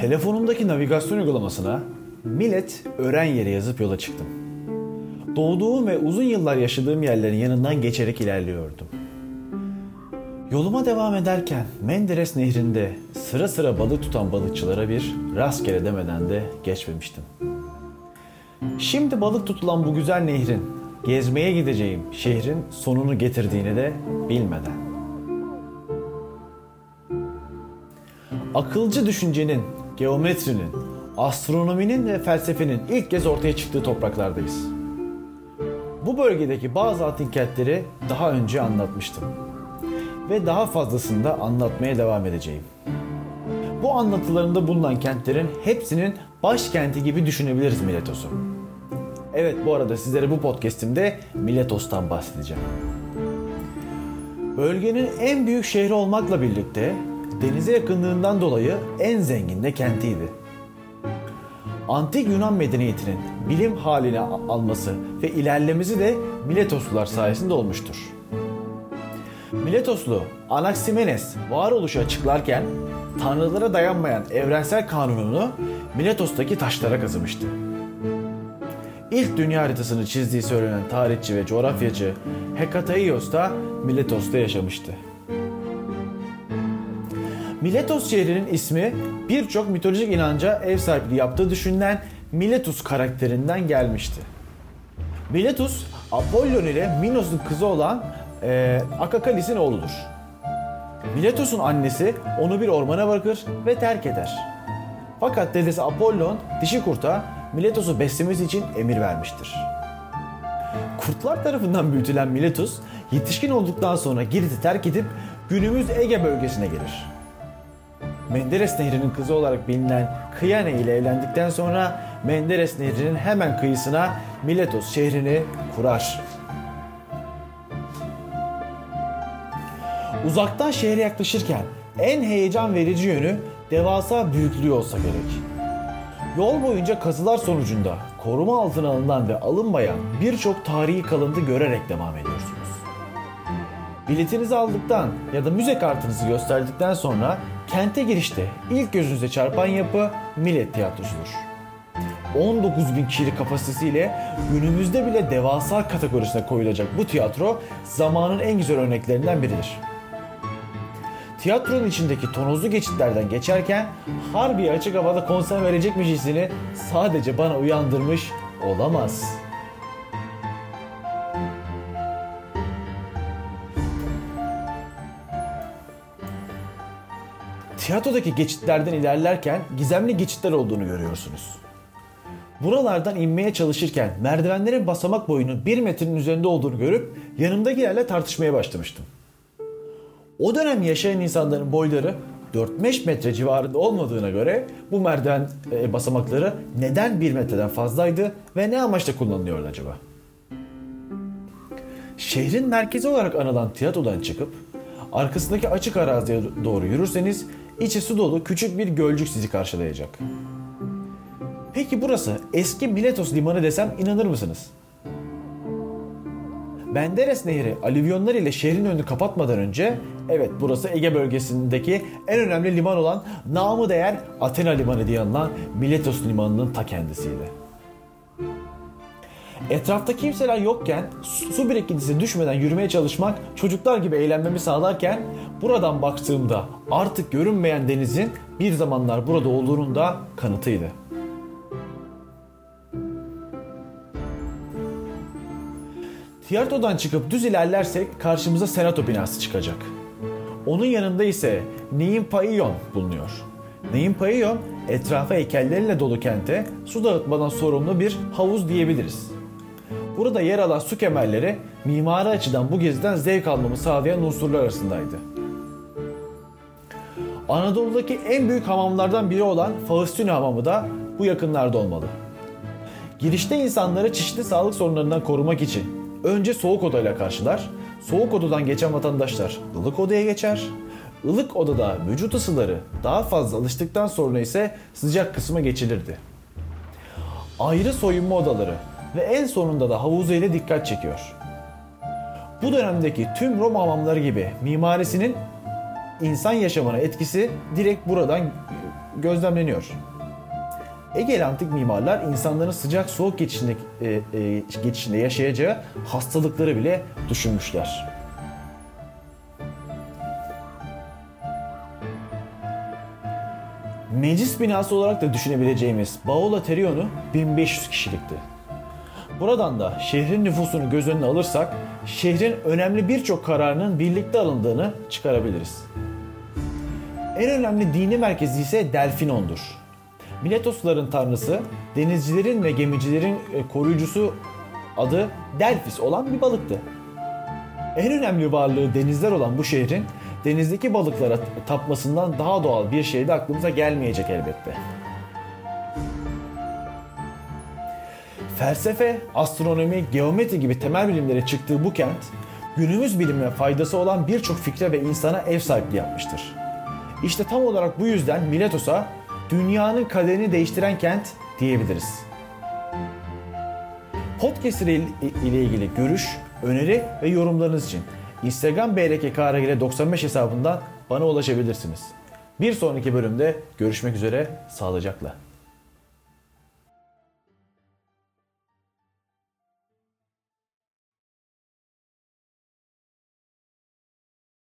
Telefonumdaki navigasyon uygulamasına Millet öğren yeri yazıp yola çıktım. Doğduğum ve uzun yıllar yaşadığım yerlerin yanından geçerek ilerliyordum. Yoluma devam ederken Menderes Nehri'nde sıra sıra balık tutan balıkçılara bir rastgele demeden de geçmemiştim. Şimdi balık tutulan bu güzel nehrin gezmeye gideceğim şehrin sonunu getirdiğini de bilmeden. Akılcı düşüncenin, geometrinin, astronominin ve felsefenin ilk kez ortaya çıktığı topraklardayız. Bu bölgedeki bazı antik kentleri daha önce anlatmıştım. Ve daha fazlasını da anlatmaya devam edeceğim. Bu anlatılarında bulunan kentlerin hepsinin başkenti gibi düşünebiliriz Miletos'u. Evet bu arada sizlere bu podcastimde Miletos'tan bahsedeceğim. Bölgenin en büyük şehri olmakla birlikte denize yakınlığından dolayı en zengin de kentiydi. Antik Yunan medeniyetinin bilim haline alması ve ilerlemesi de Miletoslular sayesinde olmuştur. Miletoslu Anaximenes varoluşu açıklarken tanrılara dayanmayan evrensel kanununu Miletos'taki taşlara kazımıştı. İlk dünya haritasını çizdiği söylenen tarihçi ve coğrafyacı Hekataios da Miletos'ta yaşamıştı. Miletos şehrinin ismi birçok mitolojik inanca ev sahipliği yaptığı düşünülen Miletus karakterinden gelmişti. Miletus, Apollon ile Minos'un kızı olan e, Akakalis'in oğludur. Miletus'un annesi onu bir ormana bırakır ve terk eder. Fakat dedesi Apollon dişi kurta Miletos'u beslemesi için emir vermiştir. Kurtlar tarafından büyütülen Miletus, yetişkin olduktan sonra Girit'i terk edip günümüz Ege bölgesine gelir. Menderes Nehri'nin kızı olarak bilinen Kıyane ile evlendikten sonra Menderes Nehri'nin hemen kıyısına Miletos şehrini kurar. Uzaktan şehre yaklaşırken en heyecan verici yönü devasa büyüklüğü olsa gerek. Yol boyunca kazılar sonucunda koruma altına alınan ve alınmayan birçok tarihi kalıntı görerek devam ediyorsunuz. Biletinizi aldıktan ya da müze kartınızı gösterdikten sonra kente girişte ilk gözünüze çarpan yapı Millet Tiyatrosu'dur. 19 bin kişilik kapasitesiyle günümüzde bile devasa kategorisine koyulacak bu tiyatro zamanın en güzel örneklerinden biridir. Tiyatronun içindeki tonozlu geçitlerden geçerken harbi açık havada konser verecekmiş hissini sadece bana uyandırmış olamaz.'' Tiyatrodaki geçitlerden ilerlerken gizemli geçitler olduğunu görüyorsunuz. Buralardan inmeye çalışırken merdivenlerin basamak boyunun 1 metrenin üzerinde olduğunu görüp yanımdakilerle tartışmaya başlamıştım. O dönem yaşayan insanların boyları 4-5 metre civarında olmadığına göre bu merdiven e, basamakları neden 1 metreden fazlaydı ve ne amaçla kullanılıyordu acaba? Şehrin merkezi olarak anılan tiyatrodan çıkıp arkasındaki açık araziye doğru yürürseniz içi su dolu küçük bir gölcük sizi karşılayacak. Peki burası eski Miletos limanı desem inanır mısınız? Menderes Nehri alüvyonlar ile şehrin önünü kapatmadan önce evet burası Ege bölgesindeki en önemli liman olan namı değer Athena Limanı diye anılan Miletos Limanı'nın ta kendisiydi. Etrafta kimseler yokken su birikintisi düşmeden yürümeye çalışmak çocuklar gibi eğlenmemi sağlarken buradan baktığımda artık görünmeyen denizin bir zamanlar burada olduğunun da kanıtıydı. Tiyatrodan çıkıp düz ilerlersek karşımıza senato binası çıkacak. Onun yanında ise Neimpaion bulunuyor. Neimpaion etrafa heykelleriyle dolu kente su dağıtmadan sorumlu bir havuz diyebiliriz. Burada yer alan su kemerleri mimari açıdan bu geziden zevk almamı sağlayan unsurlar arasındaydı. Anadolu'daki en büyük hamamlardan biri olan Faustini Hamamı da bu yakınlarda olmalı. Girişte insanları çeşitli sağlık sorunlarından korumak için önce soğuk odayla karşılar, soğuk odadan geçen vatandaşlar ılık odaya geçer, ılık odada vücut ısıları daha fazla alıştıktan sonra ise sıcak kısma geçilirdi. Ayrı soyunma odaları ve en sonunda da havuzu ile dikkat çekiyor. Bu dönemdeki tüm Roma hamamları gibi mimarisinin insan yaşamına etkisi direkt buradan gözlemleniyor. Egeli antik mimarlar insanların sıcak soğuk geçişinde, e, e, geçişinde yaşayacağı hastalıkları bile düşünmüşler. Meclis binası olarak da düşünebileceğimiz Baola Terionu 1500 kişilikti. Buradan da şehrin nüfusunu göz önüne alırsak şehrin önemli birçok kararının birlikte alındığını çıkarabiliriz. En önemli dini merkezi ise Delfinon'dur. Miletosların tanrısı, denizcilerin ve gemicilerin e, koruyucusu adı Delfis olan bir balıktı. En önemli varlığı denizler olan bu şehrin denizdeki balıklara tapmasından daha doğal bir şey de aklımıza gelmeyecek elbette. Felsefe, astronomi, geometri gibi temel bilimlere çıktığı bu kent, günümüz bilimine faydası olan birçok fikre ve insana ev sahipliği yapmıştır. İşte tam olarak bu yüzden Miletos'a dünyanın kaderini değiştiren kent diyebiliriz. Podcast ile ilgili görüş, öneri ve yorumlarınız için Instagram brkkragile 95 hesabından bana ulaşabilirsiniz. Bir sonraki bölümde görüşmek üzere, sağlıcakla.